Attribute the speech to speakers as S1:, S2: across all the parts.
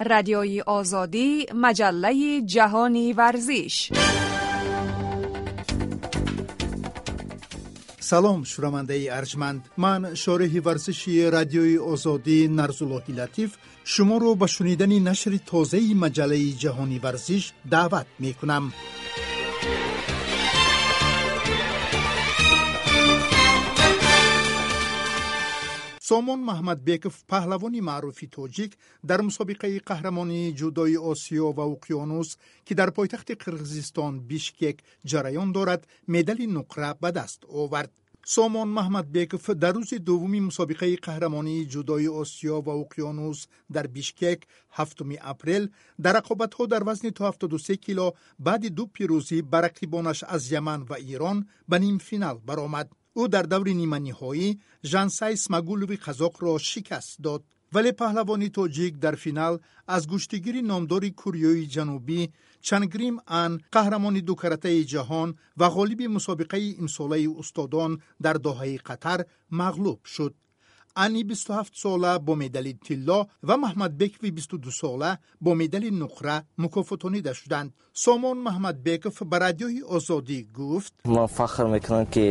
S1: رادیوی آزادی مجله جهانی ورزش
S2: салом шунавандаи арҷманд ман шориҳи варзиши радиои озодӣ нарзуллоҳи латиф шуморо ба шунидани нашри тозаи маҷаллаи ҷаҳони варзиш даъват мекунам сомон маҳмадбеков паҳлавони маъруфи тоҷик дар мусобиқаи қаҳрамонии ҷудои осиё ва уқёнус ки дар пойтахти қирғизистон бишкек ҷараён дорад медали нуқра ба даст овард. Сомон маҳмадбеков дар рӯзи дуввуми мусобиқаи қаҳрамонии ҷудои осиё ва уқёнус дар бишкек 7 апрел дар рақобатҳо дар вазни то 73 кило баъди ду пирӯзӣ ба рақибонаш аз яман ва ирон ба нимфинал баромад ӯ дар даври ниманиҳоӣ жансай смагулови қазоқро шикаст дод. Вале паҳлавони тоҷик дар финал аз гӯштигири номдори кӯриёи ҷанубӣ чангрим ан қаҳрамони дукаратаи ҷаҳон ва ғолиби мусобиқаи имсолаи устодон дар доҳаи қатар мағлуб шуд ани 27сола бо медали тилло ва маҳмадбекови 22сола бо медали нуқра мукофотонида шуданд сомон маҳмадбеков ба радиои озодӣ гуфт
S3: ман фахр мекунам ки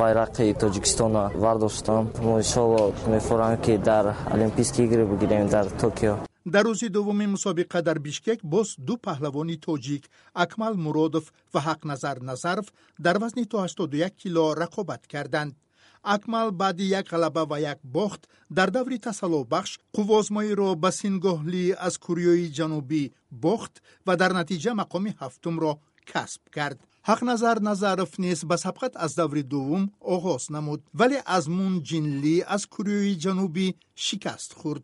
S3: байрақи тоҷикистонро вардоштам иншолло мефурам ки дар олимпийски игры бигирем дар токио
S2: дар рӯзи дуввуми мусобиқа дар бишкек боз ду паҳлавони тоҷик акмал муродов ва ҳақназар назаров дар вазни то 81 кило рақобат карданд Акмал баъди як ғалаба ва як бохт дар даври тасаллобахш қуввозмоиро ба сингоҳлӣ аз кӯриёи ҷанубӣ бохт ва дар натиҷа мақоми ҳафтумро касб кард. Ҳақназар назаров низ ба сабқат аз даври дуввум оғоз намуд вале аз мун ҷинлӣ аз кӯриёи ҷанубӣ шикаст хӯрд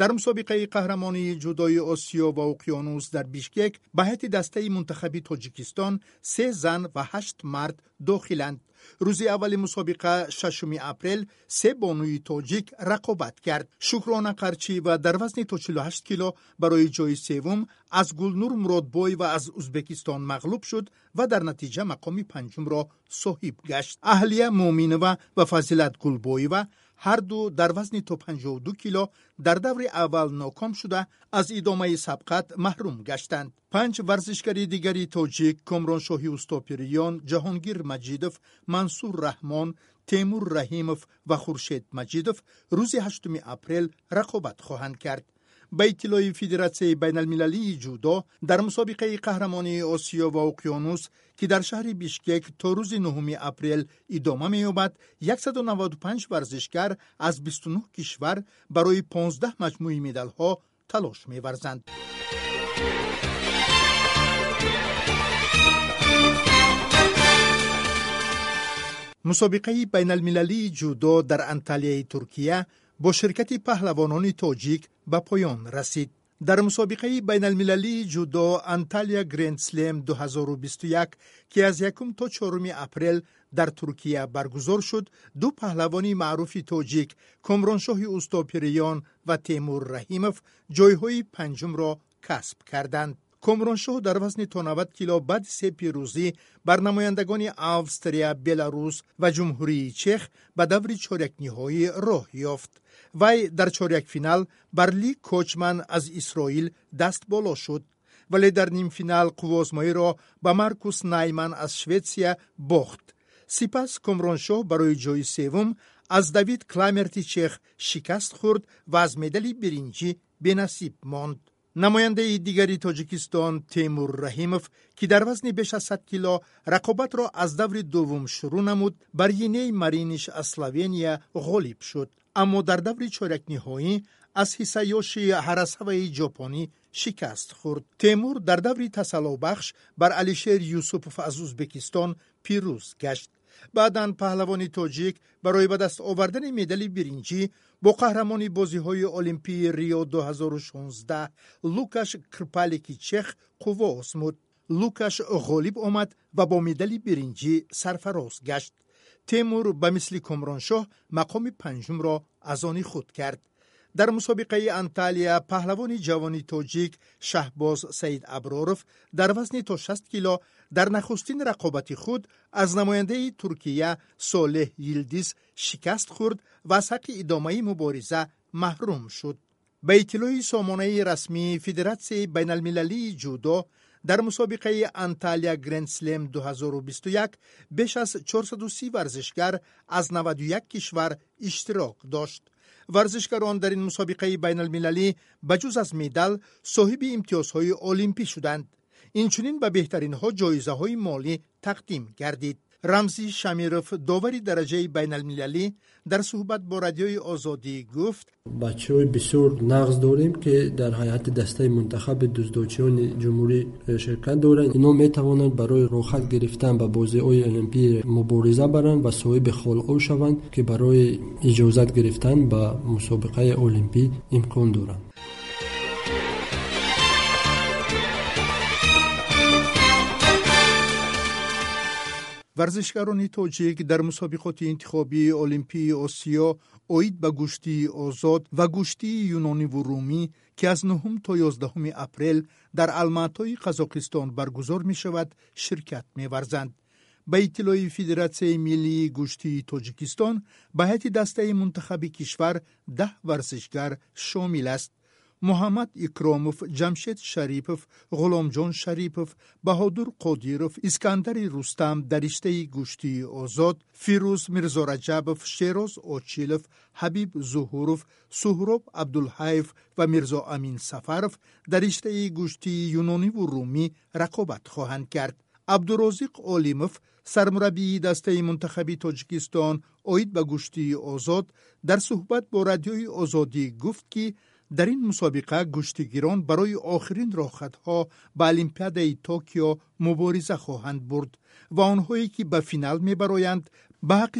S2: дар мусобиқаи қаҳрамонии ҷудои осиё ва уқёнус дар бишкек ба ҳайати дастаи мунтахаби тоҷикистон се зан ва ҳашт мард дохиланд рӯзи аввали мусобиқа 6 апрел се бонуи тоҷик рақобат кард шукрона қарчӣ ва дар вазни то 48 кило барои ҷои севум аз гулнур муродбой ва аз узбекистон мағлуб шуд ва дар натиҷа мақоми панҷумро соҳиб гашт аҳлия муъминова ва фазилат гулбоева ҳарду дар вазни то 52 кило дар даври аввал ноком шуда аз идомаи сабқат маҳрум гаштанд панҷ варзишгари дигари тоҷик комроншоҳи устопириён ҷаҳонгир маҷидов мансур раҳмон темур раҳимов ва хуршед маҷидов рӯзи 8 апрел рақобат хоҳанд кард Ба иттилои федератсияи байналмилалии ҷудо дар мусобиқаи қаҳрамонии осиё ва уқёнус ки дар шаҳри бишкек то рӯзи 9 апрел идома меёбад 195 варзишгар аз 29 кишвар барои 15 маҷмӯи медалҳо талош меварзанд. Мусобиқаи байналмилалии ҷудо дар анталияи туркия бо ширкати паҳлавонони тоҷик ба поён расид. Дар мусобиқаи байналмилалии ҷудо анталия грендслем 2021 ки аз 1 то 4 апрел дар туркия баргузор шуд ду паҳлавони маъруфи тоҷик кумроншоҳи устопириён ва темур раҳимов ҷойҳои панҷумро касб карданд комроншоҳ дар вазни то 90 кило баъди се пирӯзӣ бар намояндагони австрия беларус ва ҷумҳурии чех ба даври чорякниҳоӣ роҳ ёфт. Вай дар чорякфинал бар ли кочман аз исроил даст боло шуд вале дар нимфинал қуввозмоиро ба маркус найман аз шветсия бохт. Сипас комроншоҳ барои ҷои севум аз давид кламерти чех шикаст хӯрд ва аз медали биринҷӣ бенасиб монд намояндаи дигари тоҷикистон темур раҳимов ки дар вазни беш аз сад кило рақобатро аз даври дуввум шурӯъ намуд бар йинеи мариниш аз словения ғолиб шуд. Аммо дар даври чорякниҳоӣ аз ҳиссаёши ҳарасаваи ҷопонӣ шикаст хӯрд темур дар даври тасаллобахш бар алишер юсупов аз узбекистон пирӯз гашт баъдан паҳлавони тоҷик барои ба даст овардани медали биринҷӣ бо қаҳрамони бозиҳои олимпии рио 2016 лукаш крпалики чех қувво осмуд. Лукаш ғолиб омад ва бо медали биринҷӣ сарфароз гашт. Темур ба мисли комроншоҳ мақоми панҷумро аз они худ кард در مسابقه انتالیا پهلوان جوانی توجیک شهباز سید ابرورف در وزن تا 60 کیلو در نخستین رقابت خود از نماینده ترکیه صالح یلدیز شکست خورد و از حق ادامه مبارزه محروم شد. به اطلاع سامانه رسمی فدراسیون بین المللی جودو در مسابقه انتالیا گرند سلم 2021 بیش از 430 ورزشگر از 91 کشور اشتراک داشت. ورزشکاران در این مسابقه بین المللی بجز از میدل صاحب امتیازهای المپی شدند. اینچنین به بهترین ها جایزه های مالی تقدیم گردید. رمزی شمیروف داوری درجه بین المللی در صحبت با رادیوی آزادی گفت
S4: بچه های بسیار نقض داریم که در حیات دسته منتخب دزدوچیان جمهوری شرکت دارند اینا می توانند برای روخت گرفتن به بازی های المپی مبارزه برند و صاحب خلق شوند که برای اجازت گرفتن به варзишгарони тоҷик
S2: дар мусобиқоти интихобии олимпии осиё оид ба гӯштии озод ва гӯштии юнониву румӣ ки аз нуҳум то ёздаҳуми апрел дар алматои қазоқистон баргузор мешавад ширкат меварзанд. Ба иттилои федератсияи миллии гӯштии тоҷикистон ба ҳайати дастаи мунтахаби кишвар даҳ варзишгар шомил аст муҳаммад икромов ҷамшед шарипов ғуломҷон шарипов баҳодур қодиров искандари рустам дар риштаи гӯштии озод фирӯз мирзораҷабов шероз очилов ҳабиб зуҳуров суҳроб абдулҳаев ва мирзо амин сафаров дар риштаи гӯштии юнониву румӣ рақобат хоҳанд кард абдурозиқ олимов сармураббии дастаи мунтахаби тоҷикистон оид ба гӯштии озод дар суҳбат бо радиои озодӣ гуфт ки در در این مسابقه گشتگیران برای آخرین ها به المپیاد توکیو مبارزه خواهند برد و آنهایی که به فینال می برایند به حق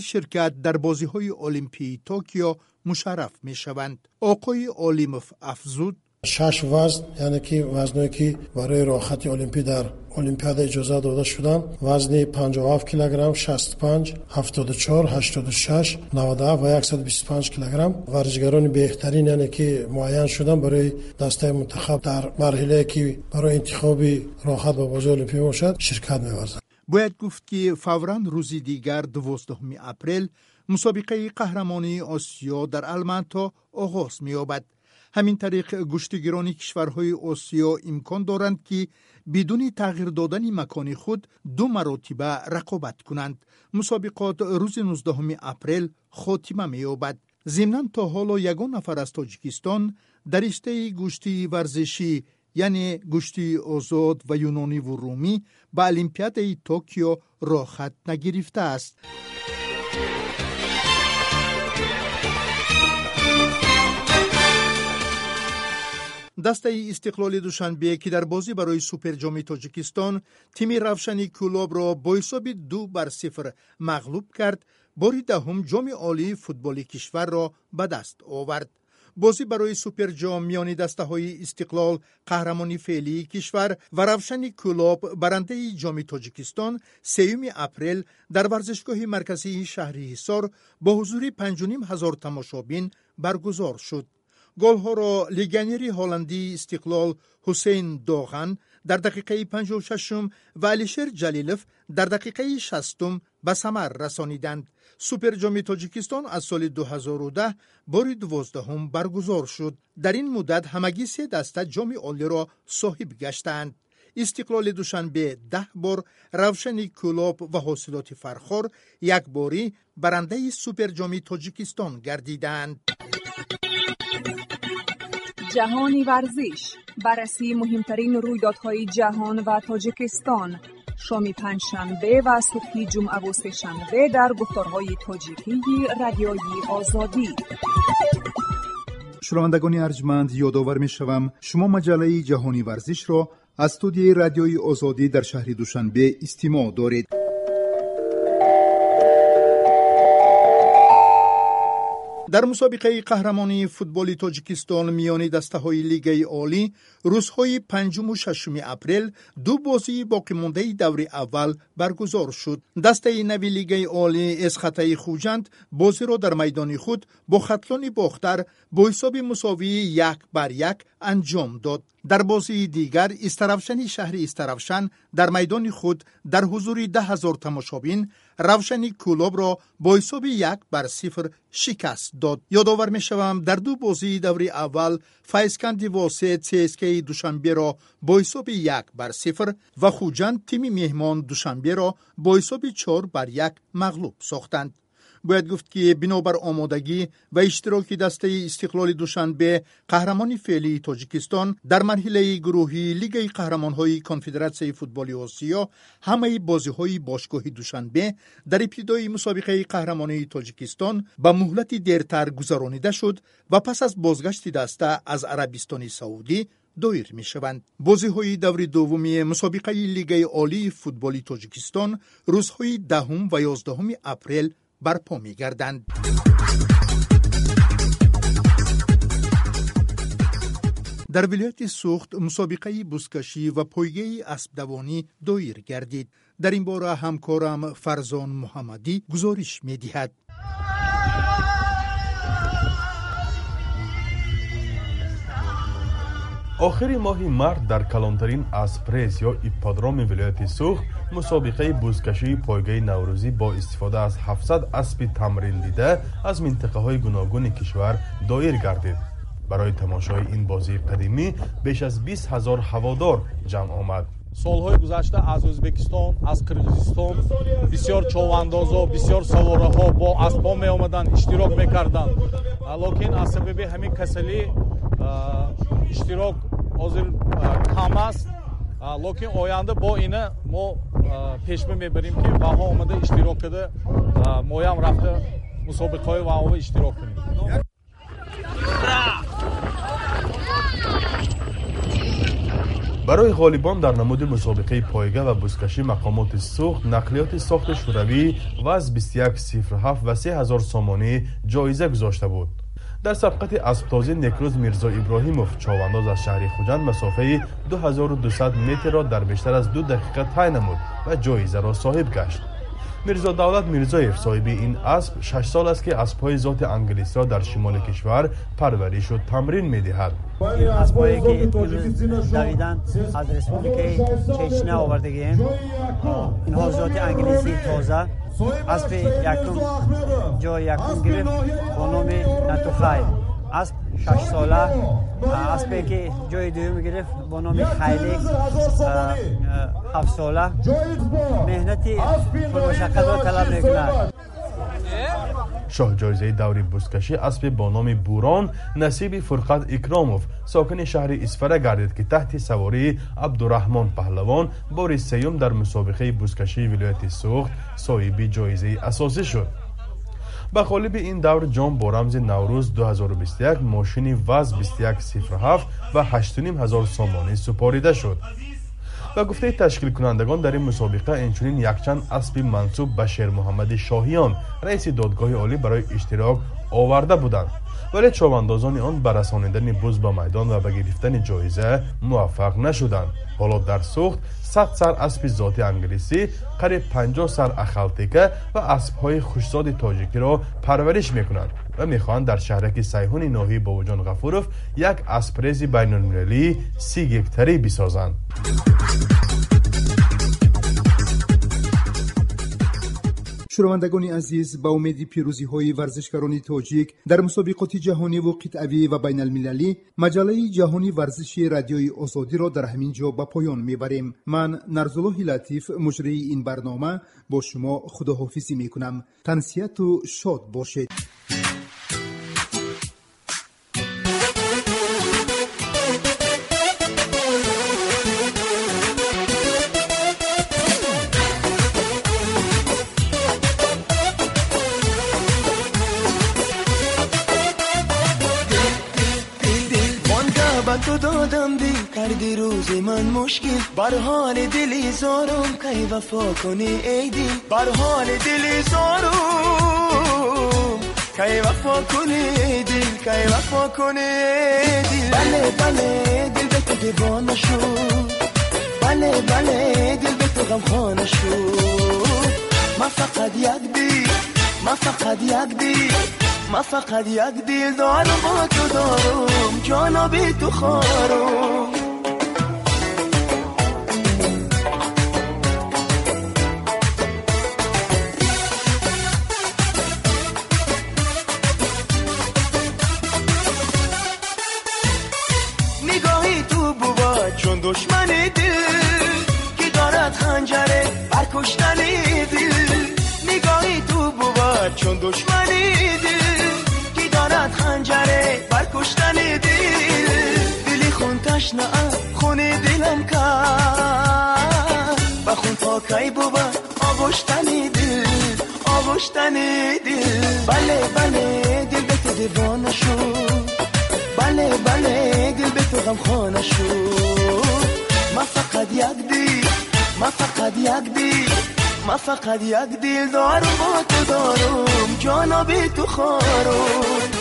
S5: شش وزن یعنی که وزنهایی که برای راحت المپی در المپیاد اجازه داده شدن وزن 57 کیلوگرم 65 74 86 97 و 125 کیلوگرم. ورزشگران بهترین یعنی که معین شدن برای دسته منتخب در مرحله که برای انتخاب راحت با بازی المپی باشد شرکت می‌ورزند
S2: باید گفت که فورا روزی دیگر 12 اپریل مسابقه قهرمانی آسیا در المانتا آغاز می‌یابد. ҳамин тариқ гӯштигирони кишварҳои осиё имкон доранд ки бидуни тағйир додани макони худ ду маротиба рақобат кунанд. Мусобиқот рӯзи 19 апрел хотима меёбад. Зимнан то ҳоло ягон нафар аз тоҷикистон дар риштаи гӯштии варзишӣ яъне гӯштии озод ва юнониву румӣ ба олимпиадаи токио роҳхат нагирифтааст. дастаи истиқлоли душанбе ки дар бозӣ барои суперҷоми тоҷикистон тими равшани кӯлобро бо ҳисоби ду бар сифр мағлуб кард бори даҳум ҷоми олии футболи кишварро ба даст овард. Бозӣ барои суперҷом миёни дастаҳои истиқлол қаҳрамони феълии кишвар ва равшани кӯлоб барандаи ҷоми тоҷикистон сеюми апрел дар варзишгоҳи марказии шаҳри ҳисор бо ҳузури 5 ҳазор тамошобин баргузор шуд. حصار با حضور 5.5 هزار تماشابین برگزار شد گلها را لیگنری هلندی استقلال حسین دوغن در دقیقه 56 و علیشر جلیلف در دقیقه 60 به ثمر رسانیدند. سوپر جام تاجیکستان از سال 2010 بار دوازدهم برگزار شد. در این مدت همگی سه دسته جام عالی را صاحب گشتند. استقلال دوشنبه ده بار روشن کلوب و حاصلات فرخور یک باری برنده سوپر
S1: جهانی ورزش. بررسی مهمترین رویدادهای جهان و تاجیکستان. شامی پنجشنبه و صبح جمعه و سهشنبه در گفتارهای تاجیکی رادیویی آزادی.
S2: شنوندگان ارجمند یادآور می شوم شما مجله جهانی ورزش را از استودیوی رادیوی آزادی در شهر دوشنبه استماع دارید. дар мусобиқаи қаҳрамонии футболи тоҷикистон миёни дастаҳои лигаи олӣ рӯзҳои панҷуму шашуми апрел ду бозии боқимондаи даври аввал баргузор шуд. Дастаи нави лигаи олӣ эсхатаи хуҷанд бозиро дар майдони худ бо хатлони бохтар бо ҳисоби мусовии як бар як анҷом дод. Дар бозии дигар истаравшани шаҳри истаравшан дар майдони худ дар ҳузури да ҳазор тамошобин روشنی کلوب را با حساب یک بر صفر شکست داد. یادآور می‌شوم در دو بازی دوری اول فیزکند واسه چسکی دوشنبه را با حساب یک بر صفر و خوجند تیم مهمان دوشنبه را با حساب چهار بر یک مغلوب ساختند. бояд гуфт ки бинобар омодагӣ ва иштироки дастаи истиқлоли душанбе қаҳрамони феълии тоҷикистон дар марҳилаи гурӯҳӣ лигаи қаҳрамонҳои конфедератсияи футболи осиё ҳамаи бозиҳои бошгоҳи душанбе дар ибтидои мусобиқаи қаҳрамонии тоҷикистон ба муҳлати дертар гузаронида шуд ва пас аз бозгашти даста аз арабистони саудӣ доир мешаванд бозиҳои даври дуввуми мусобиқаи лигаи олии футболи тоҷикистон рӯзҳои даҳум ва ёздаҳуми апрел барпо мегарданд. Дар вилояти сухт мусобиқаи бузкашӣ ва пойгаи аспдавонӣ доир гардид. Дар ин бора ҳамкорам фарзон муҳаммадӣ гузориш медиҳад
S6: охири моҳи март дар калонтарин аспресс ё ипподроми вилояти сух мусобиқаи бузкашии пойгаи наврӯзӣ бо истифода аз 700 аспи тамриндида аз минтақаҳои гуногуни кишвар доир гардид. Барои тамошои ин бозии қадимӣ беш аз 20 ҳазор ҳаводор ҷамъ омад.
S7: Солҳои гузашта аз ӯзбекистон аз қирғизистон бисёр човандозо бисёр савораҳо бо аспҳо меомаданд иштирок мекарданд. Лекин аз сабаби ҳамин касалӣ иштирок ҳозир кам аст. Лекин оянда бо ина мо пешба мебарем ки ваҳо омада иштирок када моям рафта мусобиқаҳои ваҳова иштирок кунем.
S6: Барои ғолибон дар намуди мусобиқаи пойга ва бузкашӣ мақомоти сухт нақлиёти сохти шӯравӣ ваз 2107 ва 3000 сомонӣ ҷоиза гузошта буд дар сабқати асптозӣ некрӯз мирзо иброҳимов човандоз аз шаҳри хуҷанд масофаи 2200 метрро дар бештар аз ду дақиқа тай намуд ва ҷоизаро соҳиб гашт میرزا دولت میرزاев صاحب این اسب شش سال است که اسبهای ذات انگلیس را در شمال کشور پروریش و
S8: تمرین می‌دهد. این اسبهایی که امروز دویدن از رسپوبلیک چچنه آوردگیم اینها ذات انگلیسی تازه اسب یکم جای یکم گرفت با نام نتوخای шашсола аспе ки ҷои дуюм гирифт бо номи хайлик ҳафтсола меҳнати пурмушаққатро талаб мекунад.
S6: шоҳҷоизаи даври бузкашӣ аспи бо номи бурон насиби фурқат икромов. Сокини шаҳри исфара гардид ки таҳти савории абдураҳмон паҳлавон бори сеюм дар мусобиқаи бузкашии вилояти сухт соҳиби ҷоизаи асосӣ шуд ба ғолиби ин давр ҷом бо рамзи наврӯз 2021 мошини ваз 2107 ва 8 ҳазор сомонӣ супорида шуд. Ба гуфтаи ташкилкунандагон дар ин мусобиқа инчунин якчанд аспи мансуб ба шермуҳаммади шоҳиён раиси додгоҳи олӣ барои иштирок оварда буданд ولی چواندازان آن به رسانیدن بز به میدان و به گرفتن جایزه موفق نشدند. حالا در سوخت 100 سر اسب ذاتی انگلیسی قریب 50 سر اخلتیکه و اسبهای خوشزاد تاجیکی را پرورش می‌کنند و می‌خواهند در شهرک سیحون ناحیه باوجان غفوروف یک اسپریزی بین المللی سی گکتری بسازند.
S2: Шунавандагони азиз ба умеди пирӯзиҳои варзишгарони тоҷик дар мусобиқоти ҷаҳониву қитъавӣ ва байналмилалӣ маҷалаи ҷаҳони варзиши радиои озодиро дар ҳамин ҷо ба поён мебарем. Ман нарзуллоҳи латиф муҷрии ин барнома бо шумо худоҳофизӣ мекунам. Тансияту шод бошед
S9: مشکل. بر حال دلی زارم کی وفا کنی ای دی بر حال دلی زارم کی وفا کنی ای دل کی وفا کنی ای دل بله بله دل به تو دیوانه شد بله بله دل به تو غمخانه شد ما فقط یک دی ما فقط یک دی ما فقط یک دیل دارم با تو دارم. جانا بی تو خارم. دشمن دل که دارد خنجره بر کشتن دل. نگاهی تو بود چون دشمن دل که دارد خنجره بر کشتن دل. دلی خون تشنه خون دلم کرد. و خون پاکی بود آگوشتن دل؟ آگوشتن دل. بله بله دل به تو دیوانه شد. بله بله دل به تو غم خانه شد. ما فقط یک ما فقط یک ما فقط یک دیل دارم با تو دارم. جانا به تو خارم.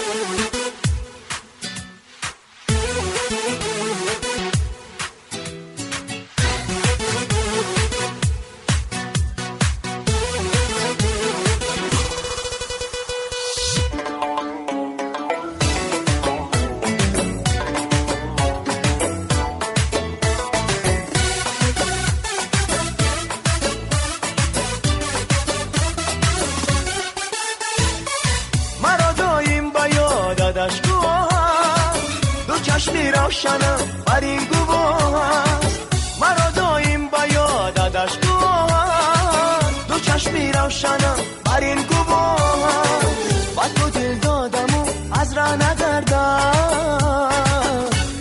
S9: روشنم بر این گواه مرا دایم با یادش گواه دو چشمی روشنم بر این گواه با تو دل دادم و از را نگردم.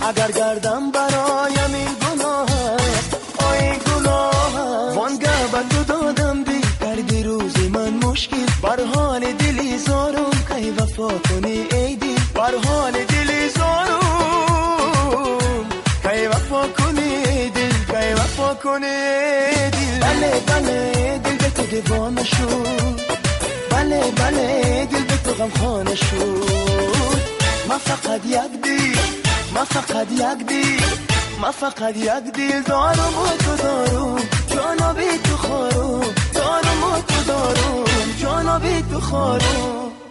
S9: اگر گردم برایم این گناه است. آی گناه وانگه به تو دادم دی کردی روز من مشکل. بر حال دلی زارم. کی وفا کنی ای دل؟ بر حال دلی زارم. ای دل. بله بله دل به تو دیوانه شد. بله بله دل به تو غم خانه شد. ما فقط یک دیل ما فقط یک دیل ما فقط یک دیل دارم و تو دارم. جانا بی تو خارم دارم و تو دارم. جانا بی تو خارم.